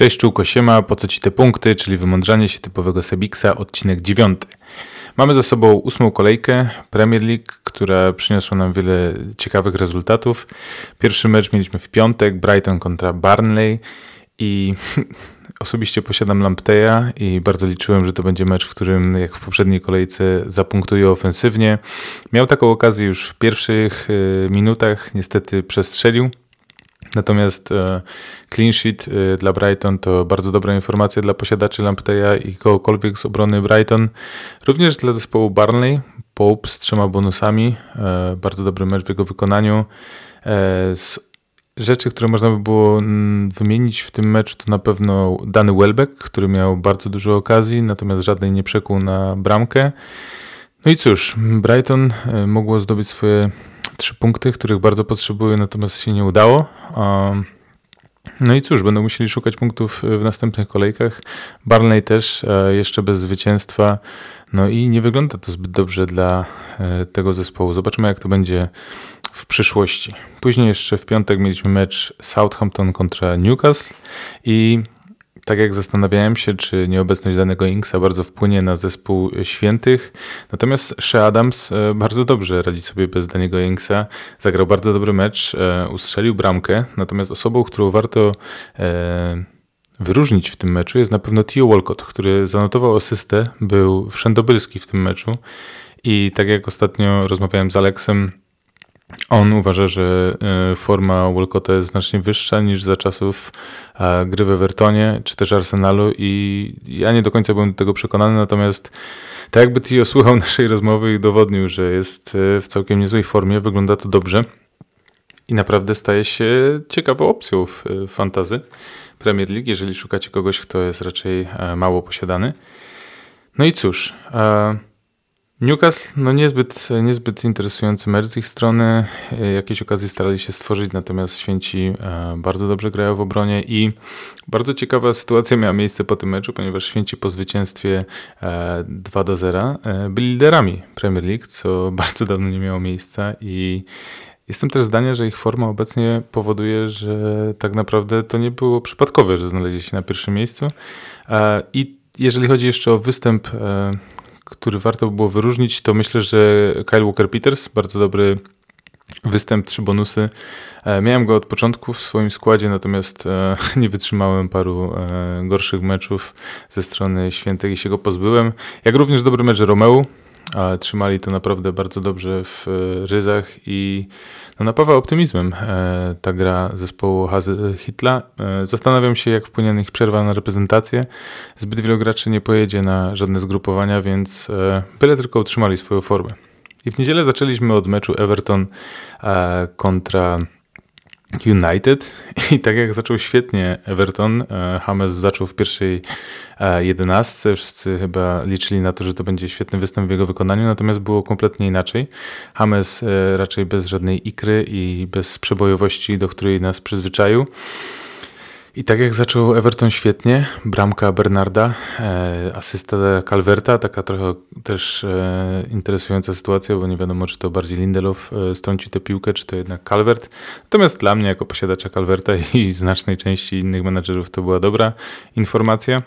Cześć Czułko Siema, po co Ci te punkty, czyli wymądrzanie się typowego Sebiksa, odcinek 9. Mamy za sobą ósmą kolejkę Premier League, która przyniosła nam wiele ciekawych rezultatów. Pierwszy mecz mieliśmy w piątek, Brighton kontra Barnley i osobiście posiadam Lampteja i bardzo liczyłem, że to będzie mecz, w którym jak w poprzedniej kolejce zapunktuje ofensywnie. Miał taką okazję już w pierwszych y, minutach, niestety przestrzelił. Natomiast e, clean sheet e, dla Brighton to bardzo dobra informacja dla posiadaczy Lampteja i kogokolwiek z obrony Brighton. Również dla zespołu Barnley, Pope z trzema bonusami. E, bardzo dobry mecz w jego wykonaniu. Z rzeczy, które można by było wymienić w tym meczu, to na pewno Dany Welbeck, który miał bardzo dużo okazji, natomiast żadnej nie przekuł na bramkę. No i cóż, Brighton mogło zdobyć swoje trzy punkty, których bardzo potrzebuję, natomiast się nie udało. No i cóż, będą musieli szukać punktów w następnych kolejkach. Barney też e, jeszcze bez zwycięstwa. No i nie wygląda to zbyt dobrze dla e, tego zespołu. Zobaczymy, jak to będzie w przyszłości. Później jeszcze w piątek mieliśmy mecz Southampton kontra Newcastle i tak jak zastanawiałem się, czy nieobecność danego Inksa bardzo wpłynie na zespół świętych. Natomiast Shea Adams e, bardzo dobrze radzi sobie bez danego Inksa. Zagrał bardzo dobry mecz, e, ustrzelił bramkę. Natomiast osobą, którą warto e, wyróżnić w tym meczu jest na pewno Tio Walcott, który zanotował asystę, był wszędobylski w tym meczu. I tak jak ostatnio rozmawiałem z Aleksem, on uważa, że e, forma Walcotta jest znacznie wyższa niż za czasów e, gry w Evertonie czy też Arsenalu i ja nie do końca byłem do tego przekonany, natomiast tak jakby Tio słuchał naszej rozmowy i dowodnił, że jest e, w całkiem niezłej formie, wygląda to dobrze i naprawdę staje się ciekawą opcją w fantazy Premier League, jeżeli szukacie kogoś, kto jest raczej mało posiadany. No i cóż... Newcastle, no niezbyt, niezbyt interesujący mecz z ich strony. Jakieś okazje starali się stworzyć, natomiast święci e, bardzo dobrze grają w obronie i bardzo ciekawa sytuacja miała miejsce po tym meczu, ponieważ święci po zwycięstwie 2 e, do 0 e, byli liderami Premier League, co bardzo dawno nie miało miejsca i Jestem też zdania, że ich forma obecnie powoduje, że tak naprawdę to nie było przypadkowe, że znaleźli się na pierwszym miejscu. I jeżeli chodzi jeszcze o występ który warto było wyróżnić, to myślę, że Kyle Walker-Peters, bardzo dobry występ, trzy bonusy. E, miałem go od początku w swoim składzie, natomiast e, nie wytrzymałem paru e, gorszych meczów ze strony Świętej i się go pozbyłem. Jak również dobry mecz Romeu, trzymali to naprawdę bardzo dobrze w ryzach i no, napawa optymizmem e, ta gra zespołu Hazy Hitla. E, zastanawiam się, jak wpłynie na ich przerwa na reprezentację. Zbyt wielu graczy nie pojedzie na żadne zgrupowania, więc e, byle tylko utrzymali swoją formę. I w niedzielę zaczęliśmy od meczu Everton kontra United i tak jak zaczął świetnie Everton, e, James zaczął w pierwszej e, jedenastce, wszyscy chyba liczyli na to, że to będzie świetny występ w jego wykonaniu, natomiast było kompletnie inaczej. James e, raczej bez żadnej ikry i bez przebojowości, do której nas przyzwyczaił. I tak jak zaczął Everton świetnie, bramka Bernarda, e, asysta Calverta, taka trochę też e, interesująca sytuacja, bo nie wiadomo, czy to bardziej Lindelof e, strącił tę piłkę, czy to jednak Calvert. Natomiast dla mnie, jako posiadacza Calverta i znacznej części innych menadżerów, to była dobra informacja.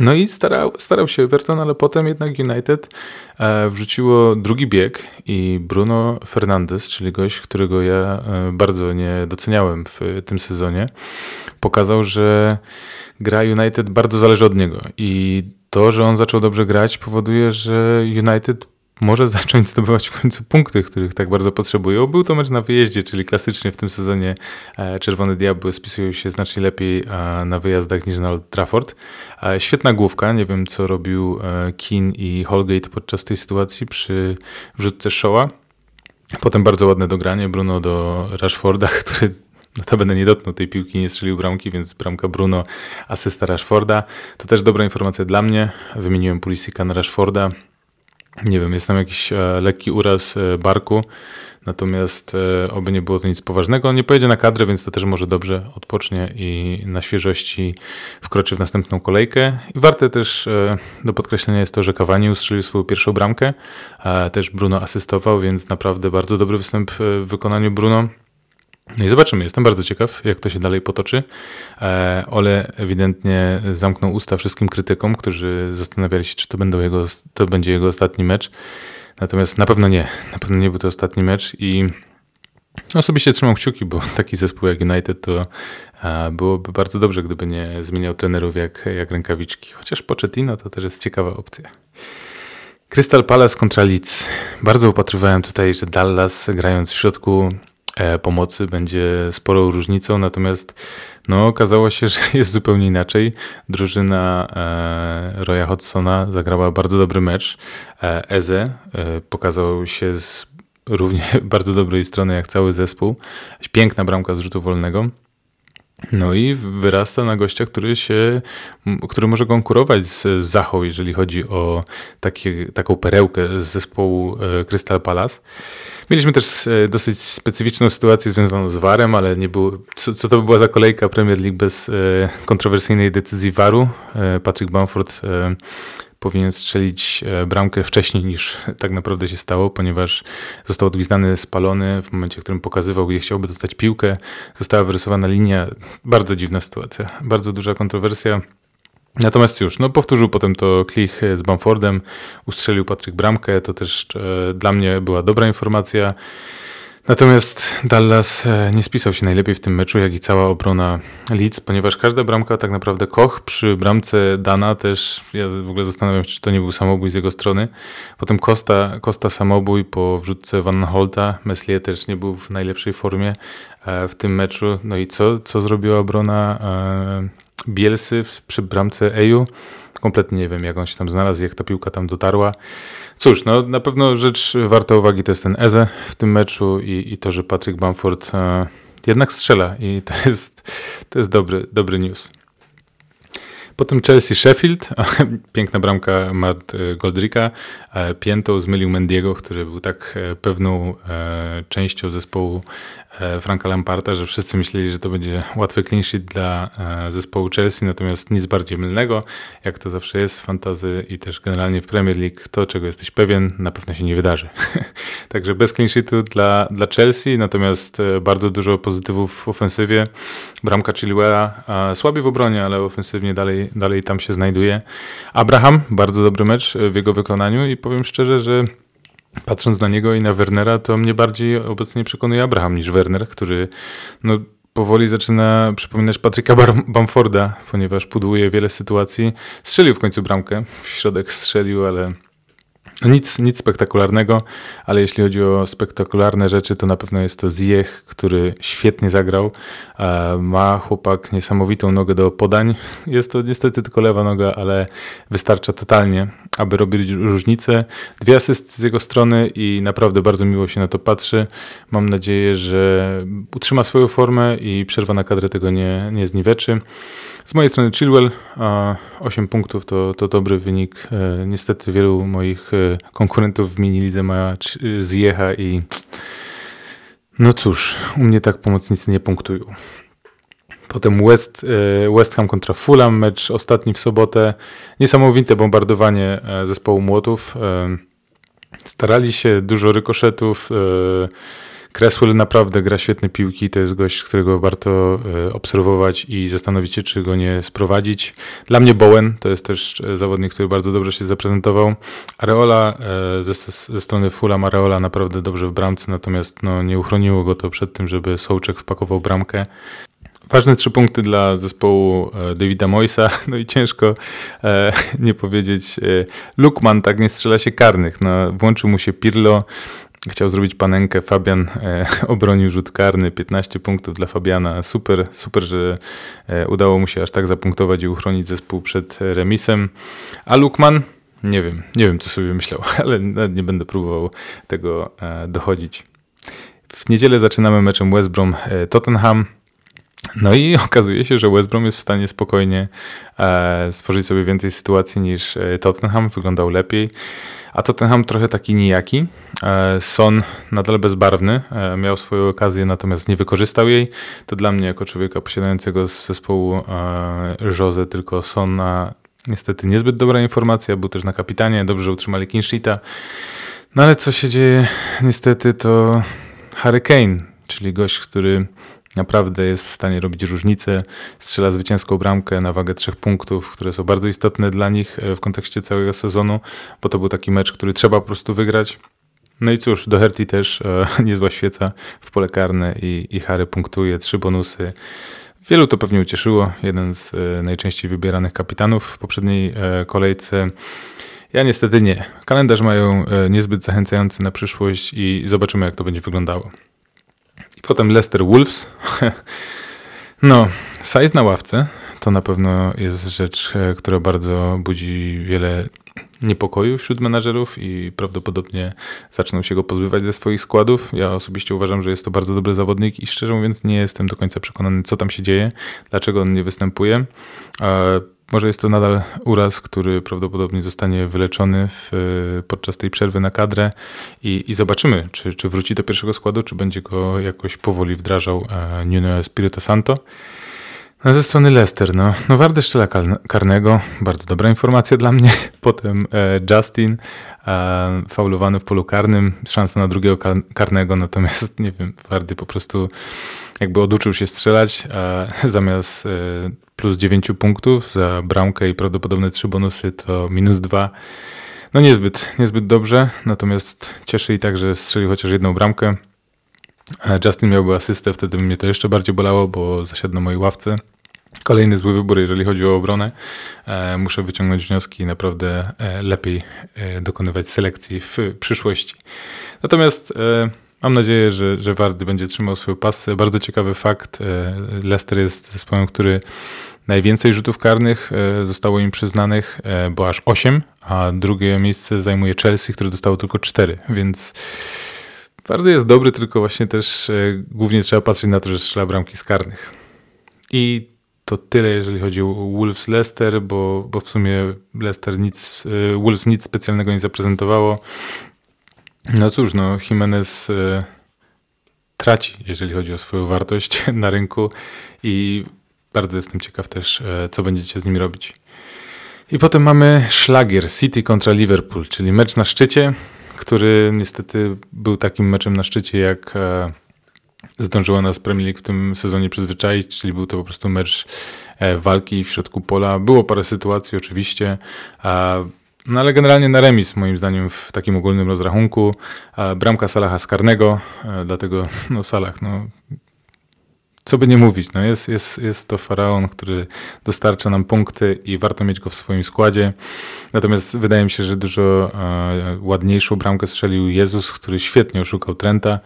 No i starał, starał się Everton, ale potem jednak United e, wrzuciło drugi bieg i Bruno Fernandes, czyli gość, którego ja e, bardzo nie doceniałem w tym sezonie, pokazał, że gra United bardzo zależy od niego. I to, że on zaczął dobrze grać powoduje, że United może zacząć zdobywać w końcu punkty, których tak bardzo potrzebują. Był to mecz na wyjeździe, czyli klasycznie w tym sezonie e, Czerwone Diabły spisują się znacznie lepiej e, na wyjazdach niż na Old Trafford. E, świetna główka, nie wiem co robił Keane i Holgate podczas tej sytuacji przy wrzutce Showa. Potem bardzo ładne dogranie Bruno do Rashforda, który notabene nie dotknął tej piłki, nie strzelił bramki, więc bramka Bruno, asysta Rashforda. To też dobra informacja dla mnie. Wymieniłem Pulisika na Rashforda. Nie wiem, jest tam jakiś e, lekki uraz e, barku, natomiast e, oby nie było to nic poważnego. On nie pojedzie na kadrę, więc to też może dobrze odpocznie i na świeżości wkroczy w następną kolejkę. I warte też do podkreślenia jest to, że Cavani ustrzelił swoją pierwszą bramkę, też Bruno asystował, więc naprawdę bardzo dobry występ w wykonaniu Bruno. No i zobaczymy, jestem bardzo ciekaw, jak to się dalej potoczy. E, Ole ewidentnie zamknął usta wszystkim krytykom, którzy zastanawiali się, czy to, będą jego, to będzie jego ostatni mecz. Natomiast na pewno nie. Na pewno nie był to ostatni mecz i osobiście trzymam kciuki, bo taki zespół jak United to byłoby bardzo dobrze, gdyby nie zmieniał trenerów jak, jak rękawiczki. Chociaż Pochettino to też jest ciekawa opcja. Crystal Palace kontra Leeds. Bardzo upatrywałem tutaj, że Dallas grając w środku pomocy będzie sporą różnicą, natomiast no, okazało się, że jest zupełnie inaczej. Drużyna e, Roya Hodgsona zagrała bardzo dobry mecz. E, Eze e, pokazał się z równie bardzo dobrej strony jak cały zespół. Piękna bramka z rzutu wolnego. No i wyrasta na gościa, który się, który może konkurować z Zachą, jeżeli chodzi o takie, taką perełkę z zespołu e, Crystal Palace. Mieliśmy też e, dosyć specyficzną sytuację związaną z VAR-em, ale nie było, co, co to by była za kolejka Premier League bez e, kontrowersyjnej decyzji VAR-u. Patrick Bamford powinien strzelić e, bramkę wcześniej niż tak naprawdę się stało, ponieważ został odgwizdany, spalony w momencie, w którym pokazywał, gdzie chciałby dostać piłkę. Została wyrysowana linia. Bardzo dziwna sytuacja, bardzo duża kontrowersja. Natomiast już, no powtórzył potem to Klich z Bamfordem, ustrzelił Patryk bramkę, to też e, dla mnie była dobra informacja. Natomiast Dallas e, nie spisał się najlepiej w tym meczu, jak i cała obrona Leeds, ponieważ każda bramka tak naprawdę Koch przy bramce Dana też, ja w ogóle zastanawiam się, czy to nie był samobój z jego strony. Potem Costa, Costa samobój po wrzutce Van Holta, Meslier też nie był w najlepszej formie w tym meczu. No i co, co zrobiła obrona e, Bielsy przy bramce Eju? Kompletnie nie wiem, jak on się tam znalazł, jak ta piłka tam dotarła. Cóż, no na pewno rzecz warta uwagi to jest ten Eze w tym meczu i, i to, że Patrick Bamford e, jednak strzela i to jest, to jest dobry, dobry news. Potem Chelsea Sheffield, piękna bramka Matt e, Goldricka, e, piętą zmylił Mendiego, który był tak e, pewną częścią zespołu Franka Lamparta, że wszyscy myśleli, że to będzie łatwy clean dla zespołu Chelsea, natomiast nic bardziej mylnego, jak to zawsze jest w fantazy i też generalnie w Premier League, to czego jesteś pewien, na pewno się nie wydarzy. Także bez clean dla, dla Chelsea, natomiast bardzo dużo pozytywów w ofensywie. Bramka Chilwella, słaby w obronie, ale ofensywnie dalej dalej, tam się znajduje. Abraham, bardzo dobry mecz w jego wykonaniu i powiem szczerze, że patrząc na niego i na Wernera, to mnie bardziej obecnie przekonuje Abraham niż Werner, który no, powoli zaczyna przypominać Patryka Bamforda, ponieważ pudłuje wiele sytuacji. Strzelił w końcu bramkę, w środek strzelił, ale nic, nic spektakularnego, ale jeśli chodzi o spektakularne rzeczy, to na pewno jest to Ziyech, który świetnie zagrał. E, ma chłopak niesamowitą nogę do podań. Jest to niestety tylko lewa noga, ale wystarcza totalnie, aby robić różnicę. Dwie asysty z jego strony i naprawdę bardzo miło się na to patrzy. Mam nadzieję, że utrzyma swoją formę i przerwa na kadrę tego nie, nie zniweczy. Z mojej strony Chilwell, 8 punktów to, to dobry wynik. E, niestety wielu moich e, konkurentów w mini lidze ma zjecha i no cóż, u mnie tak pomocnicy nie punktują. Potem West, e, West Ham kontra Fulham, mecz ostatni w sobotę. Niesamowite bombardowanie zespołu Młotów. Starali się, dużo rykoszetów, Cresswell naprawdę gra świetne piłki, to jest gość, którego warto e, obserwować i zastanowić się, czy go nie sprowadzić. Dla mnie Bowen to jest też e, zawodnik, który bardzo dobrze się zaprezentował. Areola e, ze, ze strony Fulham, Areola naprawdę dobrze w bramce, natomiast no, nie uchroniło go to przed tym, żeby Sołczek wpakował bramkę. Ważne trzy punkty dla zespołu Davida Moisa, no i ciężko e, nie powiedzieć. Lukman tak nie strzela się karnych. No, włączył mu się Pirlo, Chciał zrobić panenkę. Fabian e, obronił rzut karny. 15 punktów dla Fabiana. Super, super, że e, udało mu się aż tak zapunktować i uchronić zespół przed remisem. A Lukman? Nie wiem, nie wiem co sobie myślał, ale nie będę próbował tego e, dochodzić. W niedzielę zaczynamy meczem West Brom e. No i okazuje się, że West Brom jest w stanie spokojnie e, stworzyć sobie więcej sytuacji niż e, Tottenham. Wyglądał lepiej. A Tottenham trochę taki nijaki. E, Son nadal bezbarwny, miał swoją okazję, natomiast nie wykorzystał jej. To dla mnie, jako człowieka posiadającego z zespołu Jose, tylko Sona niestety niezbyt dobra informacja. Był też na kapitanie, dobrze utrzymali Kinshita. No ale co się dzieje? Niestety to Harry Kane czyli gość, który naprawdę jest w stanie robić różnicę, strzela zwycięską bramkę na wagę trzech punktów, które są bardzo istotne dla nich w kontekście całego sezonu, bo to był taki mecz, który trzeba po prostu wygrać. No i cóż, Doherty też e, niezła świeca w pole karne i, i Harry punktuje, trzy bonusy. Wielu to pewnie ucieszyło. Jeden z e, najczęściej wybieranych kapitanów w poprzedniej e, kolejce. Ja niestety nie. Kalendarz mają e, niezbyt zachęcający na przyszłość i zobaczymy, jak to będzie wyglądało. Potem Leicester Wolves. no, size na ławce to na pewno jest rzecz, e, która bardzo budzi wiele niepokoju wśród menadżerów i prawdopodobnie zaczną się go pozbywać ze swoich składów. Ja osobiście uważam, że jest to bardzo dobry zawodnik i szczerze mówiąc nie jestem do końca przekonany, co tam się dzieje, dlaczego on nie występuje. Może jest to nadal uraz, który prawdopodobnie zostanie wyleczony w, podczas tej przerwy na kadrę i, i zobaczymy, czy, czy wróci do pierwszego składu, czy będzie go jakoś powoli wdrażał e, Nuno Espirito Santo. No ze strony Leicester, no, no Wardy strzela karnego, bardzo dobra informacja dla mnie. Potem e, Justin e, faulowany w polu karnym, szansa na drugiego kar karnego, natomiast nie wiem, Wardy po prostu jakby oduczył się strzelać, a zamiast e, plus 9 punktów za bramkę i prawdopodobne 3 bonusy to minus 2. No niezbyt, niezbyt dobrze, natomiast cieszy i tak, że strzelił chociaż jedną bramkę. Justin miałby asystę, wtedy mnie to jeszcze bardziej bolało, bo zasiadł na mojej ławce. Kolejny zły wybór, jeżeli chodzi o obronę. E, muszę wyciągnąć wnioski i naprawdę e, lepiej e, dokonywać selekcji w przyszłości. Natomiast mam nadzieję, że, że Wardy będzie trzymał swoją pasę. Bardzo ciekawy fakt. Leicester jest zespołem, który najwięcej rzutów karnych zostało im przyznanych, bo aż 8, a drugie miejsce zajmuje Chelsea, które dostało tylko 4, więc Wardy jest dobry, tylko właśnie też głównie trzeba patrzeć na to, że strzela bramki z karnych. I to tyle, jeżeli chodzi o Wolves Leicester, bo, bo w sumie Leicester nic, Wolves nic specjalnego nie zaprezentowało. No cóż, no Jimenez traci, jeżeli chodzi o swoją wartość na rynku i bardzo jestem ciekaw też, y, co będziecie z nim robić. I potem mamy szlagier City kontra Liverpool, czyli mecz na szczycie, który niestety był takim meczem na szczycie jak zdążyła nas Premier League w tym sezonie przyzwyczaić, czyli był to po prostu mecz e, walki w środku pola. Było parę sytuacji oczywiście, no ale generalnie na remis moim zdaniem w takim ogólnym rozrachunku. Bramka Salaha z karnego, e, dlatego no Salah, no co by nie mówić, no jest, jest, jest to faraon, który dostarcza nam punkty i warto mieć go w swoim składzie. Natomiast wydaje mi się, że dużo e, ładniejszą bramkę strzelił Jezus, który świetnie oszukał Trenta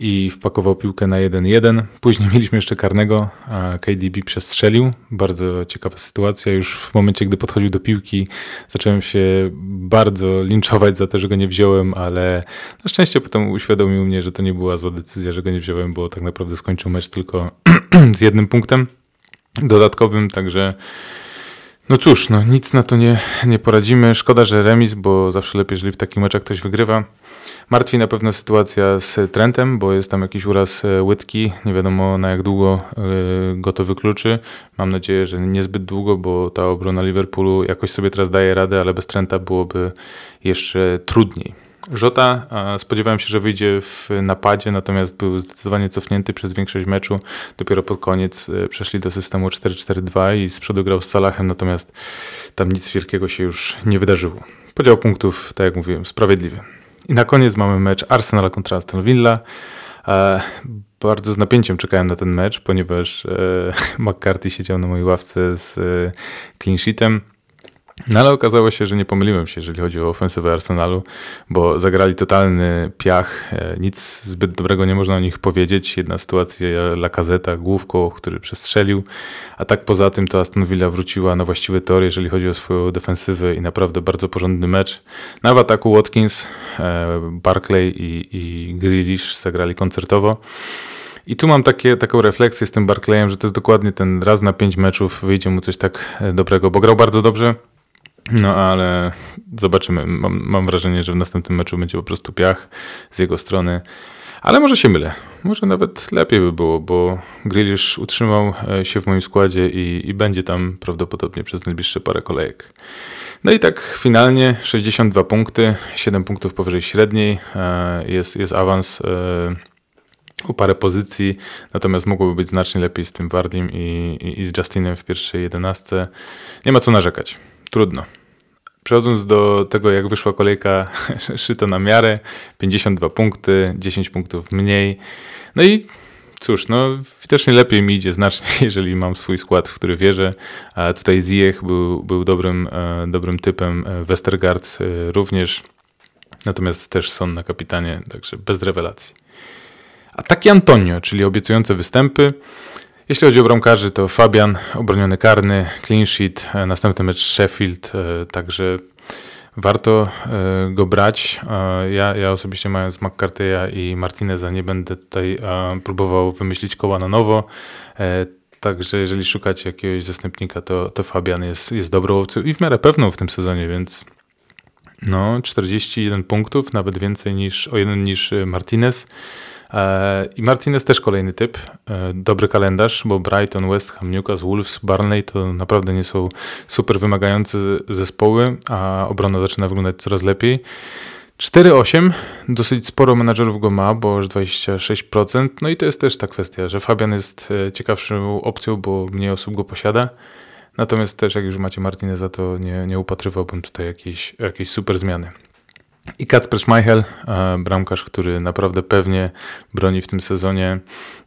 i wpakował piłkę na 1-1. Później mieliśmy jeszcze karnego, a KDB przestrzelił. Bardzo ciekawa sytuacja. Już w momencie, gdy podchodził do piłki, zacząłem się bardzo linczować za to, że go nie wziąłem, ale na szczęście potem uświadomił mnie, że to nie była zła decyzja, że go nie wziąłem, bo tak naprawdę skończył mecz tylko z jednym punktem dodatkowym, także no cóż, no nic na to nie, nie poradzimy. Szkoda, że remis, bo zawsze lepiej, jeżeli w takim meczach ktoś wygrywa. Martwi na pewno sytuacja z Trentem, bo jest tam jakiś uraz e, łydki. Nie wiadomo na jak długo e, go to wykluczy. Mam nadzieję, że niezbyt długo, bo ta obrona Liverpoolu jakoś sobie teraz daje radę, ale bez Trenta byłoby jeszcze trudniej. Żota spodziewałem się, że wyjdzie w napadzie, natomiast był zdecydowanie cofnięty przez większość meczu. Dopiero pod koniec e, przeszli do systemu 4-4-2 i z przodu grał z Salahem, natomiast tam nic wielkiego się już nie wydarzyło. Podział punktów, tak jak mówiłem, sprawiedliwy. I na koniec mamy mecz Arsenal kontra Aston Villa. E, bardzo z napięciem czekałem na ten mecz, ponieważ e, McCarthy siedział na mojej ławce z e, clean sheetem. No ale okazało się, że nie pomyliłem się, jeżeli chodzi o ofensywę Arsenalu, bo zagrali totalny piach. E, nic zbyt dobrego nie można o nich powiedzieć. Jedna sytuacja Lacazeta główką, który przestrzelił, a tak poza tym to Aston Villa wróciła na właściwy tor, jeżeli chodzi o swoją defensywę i naprawdę bardzo porządny mecz. Na w ataku Watkins, e, Barclay i, i Grealish zagrali koncertowo. I tu mam takie, taką refleksję z tym Barclayem, że to jest dokładnie ten raz na pięć meczów wyjdzie mu coś tak e, dobrego, bo grał bardzo dobrze, no ale zobaczymy. Mam, mam, wrażenie, że w następnym meczu będzie po prostu piach z jego strony. Ale może się mylę. Może nawet lepiej by było, bo Grealish utrzymał e, się w moim składzie i, i będzie tam prawdopodobnie przez najbliższe parę kolejek. No i tak finalnie 62 punkty, 7 punktów powyżej średniej. E, jest, jest awans e, o parę pozycji, natomiast mogłoby być znacznie lepiej z tym Wardim i, i, i z Justinem w pierwszej jedenastce. Nie ma co narzekać. Trudno. Przechodząc do tego, jak wyszła kolejka szyta na miarę, 52 punkty, 10 punktów mniej. No i cóż, no widocznie lepiej mi idzie znacznie, jeżeli mam swój skład, w który wierzę. A tutaj Ziyech był, był dobrym, e, dobrym typem, e, Westergaard e, również, natomiast też Son na kapitanie, także bez rewelacji. Ataki Antonio, czyli obiecujące występy. Jeśli chodzi o bramkarzy, to Fabian, obroniony karny, clean sheet, następny mecz Sheffield, także warto e, go brać. Ja, ja osobiście mając McCarthy'a i Martineza nie będę tutaj próbował wymyślić koła na nowo. E, także jeżeli szukacie jakiegoś zastępnika, to, to Fabian jest, jest dobrą opcją i w miarę pewną w tym sezonie, więc no 41 punktów, nawet więcej niż o jeden niż Martinez. E, I Martinez też kolejny typ. E, dobry kalendarz, bo Brighton, West Ham, Newcastle, Wolves, Barnley to naprawdę nie są super wymagające zespoły, a obrona zaczyna wyglądać coraz lepiej. 4-8, dosyć sporo menadżerów go ma, bo już 26%. No i to jest też ta kwestia, że Fabian jest e, ciekawszą opcją, bo mniej osób go posiada. Natomiast też jak już macie Martineza, to nie, nie upatrywałbym tutaj jakiejś, jakiejś super zmiany. I Kacper Schmeichel, e, bramkarz, który naprawdę pewnie broni w tym sezonie.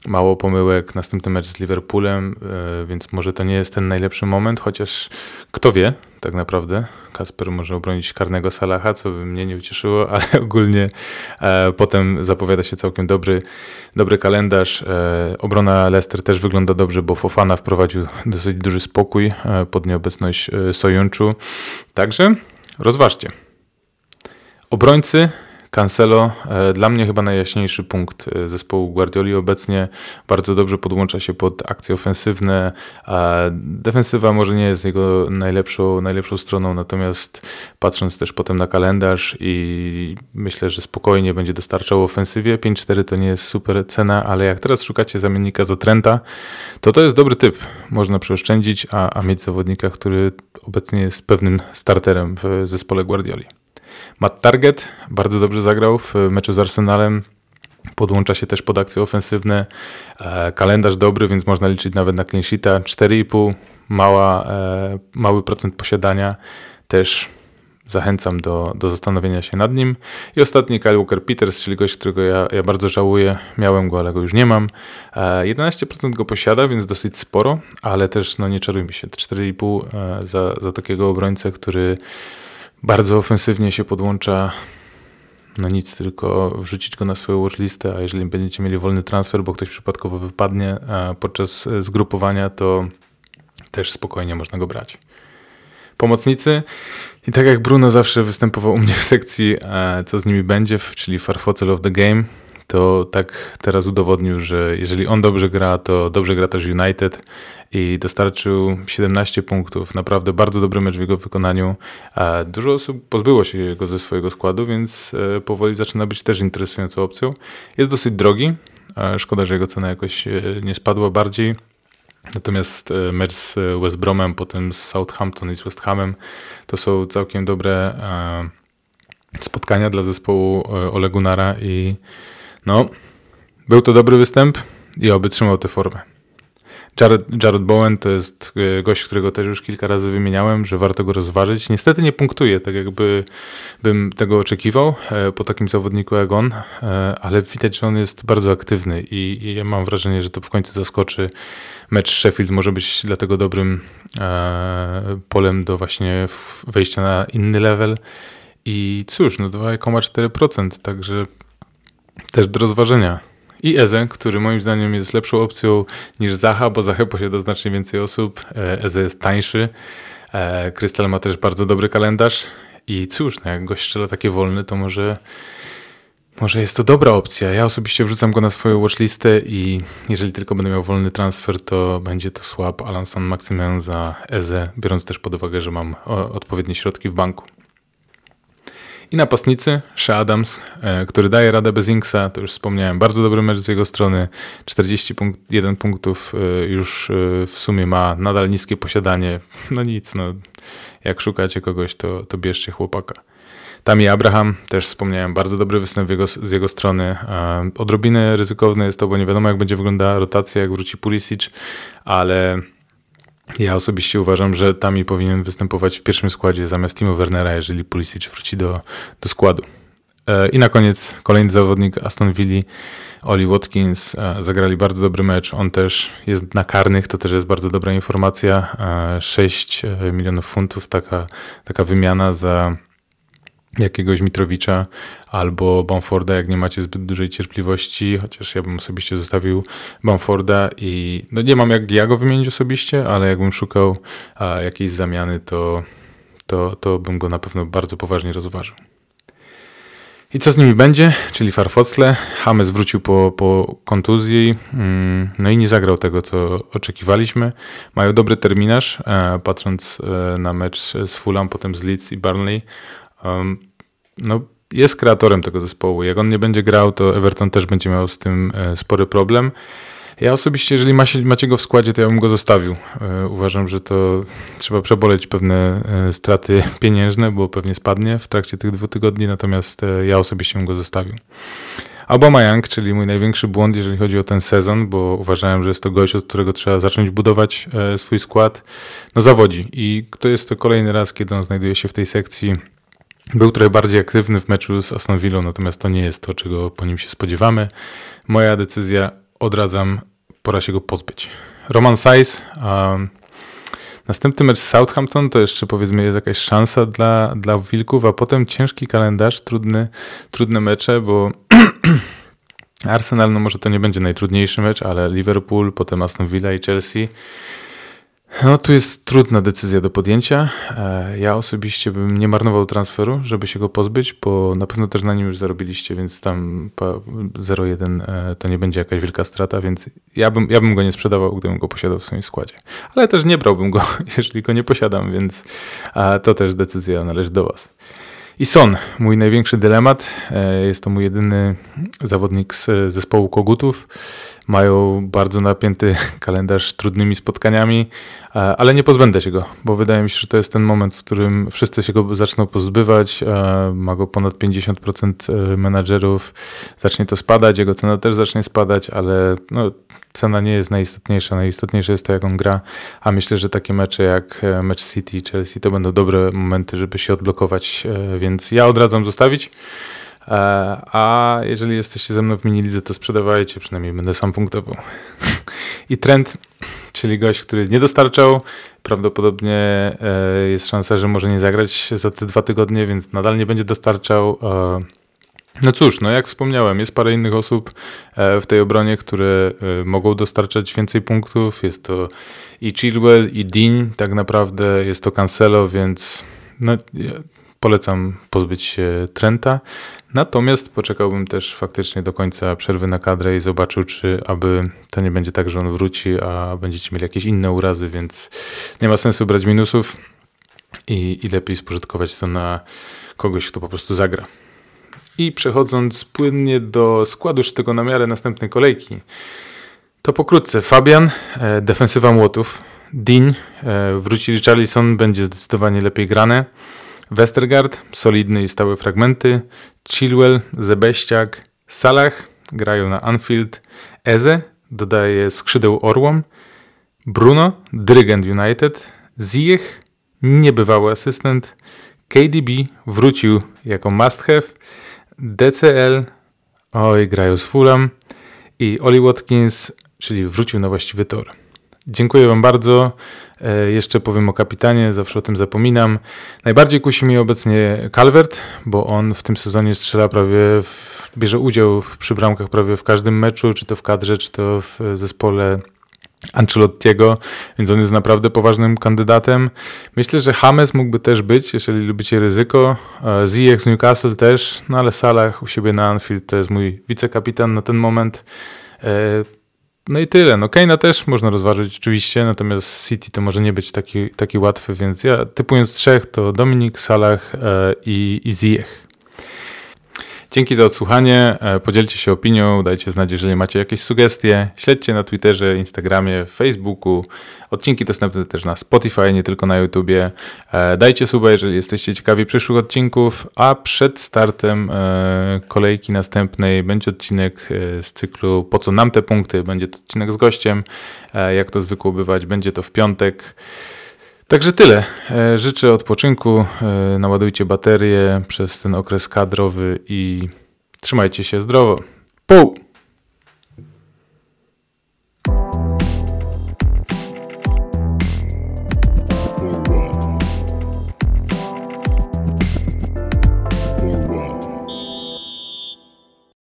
Mało pomyłek, następny mecz z Liverpoolem, e, więc może to nie jest ten najlepszy moment, chociaż kto wie, tak naprawdę. Kasper może obronić karnego Salaha, co by mnie nie ucieszyło, ale ogólnie e, potem zapowiada się całkiem dobry, dobry kalendarz. obrona Leicester też wygląda dobrze, bo Fofana wprowadził dosyć duży spokój pod nieobecność Sojunczu. Także rozważcie. Obrońcy Cancelo, e, dla mnie chyba najjaśniejszy punkt e, zespołu Guardioli obecnie. Bardzo dobrze podłącza się pod akcje ofensywne. Defensywa może nie jest jego najlepszą, najlepszą stroną, natomiast patrząc też potem na kalendarz i myślę, że spokojnie będzie dostarczał ofensywie. 5-4 to nie jest super cena, ale jak teraz szukacie zamiennika za Trenta, to to jest dobry typ. Można przeoszczędzić, a, a mieć zawodnika, który obecnie jest pewnym starterem w zespole Guardioli. Matt Target bardzo dobrze zagrał w meczu z Arsenalem. Podłącza się też pod akcje ofensywne. E, kalendarz dobry, więc można liczyć nawet na clean sheeta. 4,5, mała, e, mały procent posiadania. Też zachęcam do, do zastanowienia się nad nim. I ostatni Kyle Walker Peters, czyli gość, którego ja, ja bardzo żałuję. Miałem go, ale go już nie mam. 11% e, go posiada, więc dosyć sporo, ale też no nie czarujmy się. 4,5 za, za takiego obrońcę, który bardzo ofensywnie się podłącza. No nic, tylko wrzucić go na swoją watchlistę, a jeżeli będziecie mieli wolny transfer, bo ktoś przypadkowo wypadnie podczas zgrupowania, to też spokojnie można go brać. Pomocnicy. I tak jak Bruno zawsze występował u mnie w sekcji, co z nimi będzie, czyli Farfocel of the Game, to tak teraz udowodnił, że jeżeli on dobrze gra, to dobrze gra też United i dostarczył 17 punktów. Naprawdę bardzo dobry mecz w jego wykonaniu. Dużo osób pozbyło się go ze swojego składu, więc e, powoli zaczyna być też interesującą opcją. Jest dosyć drogi. Szkoda, że jego cena jakoś e, nie spadła bardziej. Natomiast e, mecz z West Bromem, potem z Southampton i z West Hamem to są całkiem dobre spotkania dla zespołu Olegunara i no, był to dobry występ i oby trzymał tę formę. Jared, Jared Bowen to jest e, gość, którego też już kilka razy wymieniałem, że warto go rozważyć. Niestety nie punktuje, tak jakby bym tego oczekiwał e, po takim zawodniku jak on, e, ale widać, że on jest bardzo aktywny i, ja mam wrażenie, że to w końcu zaskoczy. Mecz Sheffield może być dlatego dobrym polem do właśnie wejścia na inny level. I cóż, no 2,4%, także też do rozważenia. I Eze, który moim zdaniem jest lepszą opcją niż Zaha, bo Zaha posiada znacznie więcej osób. E, Eze jest tańszy. Krystal e, ma też bardzo dobry kalendarz. I cóż, no jak gość strzela takie wolne, to może, może jest to dobra opcja. Ja osobiście wrzucam go na swoją watchlistę i jeżeli tylko będę miał wolny transfer, to będzie to słab Alan San Maximen za Eze, biorąc też pod uwagę, że mam odpowiednie środki w banku. I napastnicy, Shea Adams, e, który daje radę bez Inksa, to już wspomniałem, bardzo dobry mecz z jego strony, 41 punktów e, już e, w sumie ma, nadal niskie posiadanie, no nic, no. Jak szukacie kogoś, to, to bierzcie chłopaka. Tami Abraham, też wspomniałem, bardzo dobry występ jego, z jego strony. Odrobinę ryzykowne jest to, bo nie wiadomo jak będzie wyglądała rotacja, jak wróci Pulisic, ale ja osobiście uważam, że Tami powinien występować w pierwszym składzie zamiast Timo Wernera, jeżeli Pulisic wróci do, do składu. E, I na koniec kolejny zawodnik Aston Villa, Oli Watkins. E, zagrali bardzo dobry mecz. On też jest na karnych, to też jest bardzo dobra informacja. 6 e, milionów funtów, taka, taka wymiana za jakiegoś Mitrowicza albo Bamforda, jak nie macie zbyt dużej cierpliwości, chociaż ja bym osobiście zostawił Bamforda i no nie mam jak ja go wymienić osobiście, ale jakbym szukał a, jakiejś zamiany, to, to, to bym go na pewno bardzo poważnie rozważył. I co z nimi będzie? Czyli Farfocle. James wrócił po, po kontuzji, mm, no i nie zagrał tego, co oczekiwaliśmy. Mają dobry terminarz, e, patrząc e, na mecz z Fulham, potem z Leeds i Burnley. No, jest kreatorem tego zespołu. Jak on nie będzie grał, to Everton też będzie miał z tym e, spory problem. Ja osobiście, jeżeli macie, go w składzie, to ja bym go zostawił. E, uważam, że to trzeba przeboleć pewne e, straty pieniężne, bo pewnie spadnie w trakcie tych dwóch tygodni, natomiast ja osobiście bym go zostawił. Young, czyli mój największy błąd, jeżeli chodzi o ten sezon, bo uważałem, że jest to gość, od którego trzeba zacząć budować swój skład, no zawodzi. I to jest to kolejny raz, kiedy on znajduje się w tej sekcji. Był trochę bardziej aktywny w meczu z Aston Villa, natomiast to nie jest to, czego po nim się spodziewamy. Moja decyzja odradzam, pora się go pozbyć. Roman Saiz, um, następny mecz z Southampton to jeszcze powiedzmy jest jakaś szansa dla, dla Wilków, a potem ciężki kalendarz, trudny, trudne mecze, bo Arsenal, no może to nie będzie najtrudniejszy mecz, ale Liverpool, potem Aston Villa i Chelsea no, tu jest trudna decyzja do podjęcia. E, ja osobiście bym nie marnował transferu, żeby się go pozbyć, bo na pewno też na nim już zarobiliście, więc tam 0,1 e, to nie będzie jakaś wielka strata, więc ja bym, ja bym go nie sprzedawał, gdybym go posiadał w swoim składzie. Ale też nie brałbym go, jeżeli go nie posiadam, więc to też decyzja należy do Was. I Son, mój największy dylemat. E, jest to mój jedyny zawodnik z zespołu Kogutów. Mają bardzo napięty kalendarz trudnymi spotkaniami, e, ale nie pozbędę się go, bo wydaje mi się, że to jest ten moment, w którym wszyscy się go zaczną pozbywać. E, ma go ponad 50% menadżerów, zacznie to spadać, jego cena też zacznie spadać, ale no, cena nie jest najistotniejsza. Najistotniejsze jest to, jak on gra, a myślę, że takie mecze jak e, mecz City i Chelsea to będą dobre momenty, żeby się odblokować, e, więc ja odradzam zostawić. E, a jeżeli jesteście ze mną w minilidze, to sprzedawajcie, przynajmniej będę sam punktował. I trend, czyli gość, który nie dostarczał, prawdopodobnie jest szansa, że może nie zagrać za te dwa tygodnie, więc nadal nie będzie dostarczał. No cóż, no jak wspomniałem, jest parę innych osób e, w tej obronie, które e, mogą dostarczać więcej punktów. Jest to i Chilwell, i Dean, tak naprawdę jest to Cancelo, więc no, polecam pozbyć się Trenta. Natomiast poczekałbym też faktycznie do końca przerwy na kadrę i zobaczył, czy aby to nie będzie tak, że on wróci, a będziecie mieli jakieś inne urazy, więc nie ma sensu brać minusów i, i lepiej spożytkować to na kogoś, kto po prostu zagra. I przechodząc płynnie do składu tego na miarę następnej kolejki, to pokrótce Fabian, e, defensywa młotów, Dean, e, wróci będzie zdecydowanie lepiej grane, Westergaard, solidne i stałe fragmenty, Chilwell, Zebeściak, Salah, grają na Anfield, Eze, dodaje skrzydeł Orłom, Bruno, dyrygent United, Ziyech, niebywały asystent, KDB wrócił jako must have, DCL, oj, grają z Fulham. I Oli Watkins, czyli wrócił na właściwy tor. Dziękuję Wam bardzo. E, jeszcze powiem o kapitanie, zawsze o tym zapominam. Najbardziej kusi mnie obecnie Calvert, bo on w tym sezonie strzela prawie, w, bierze udział przy bramkach prawie w każdym meczu, czy to w kadrze, czy to w zespole Ancelottiego, więc on jest naprawdę poważnym kandydatem. Myślę, że James mógłby też być, jeżeli lubicie ryzyko. E, Ziyech z Newcastle też, no ale Salah u siebie na Anfield to jest mój wicekapitan na ten moment. No i tyle. No Kane'a też można rozważyć oczywiście, natomiast City to może nie być taki, taki łatwy, więc ja typując trzech to Dominik, Salah e, i, i Ziyech. Dzięki za odsłuchanie. E, podzielcie się opinią, dajcie znać, jeżeli macie jakieś sugestie. Śledźcie na Twitterze, Instagramie, Facebooku. Odcinki dostępne też na Spotify, nie tylko na YouTubie. E, dajcie suba, jeżeli jesteście ciekawi przyszłych odcinków, a przed startem e, kolejki następnej będzie odcinek z cyklu Po co nam te punkty? Będzie to odcinek z gościem, jak to zwykło bywać, będzie to w piątek. Także tyle. E, życzę odpoczynku, e, naładujcie baterie przez ten okres kadrowy i trzymajcie się zdrowo. Pół!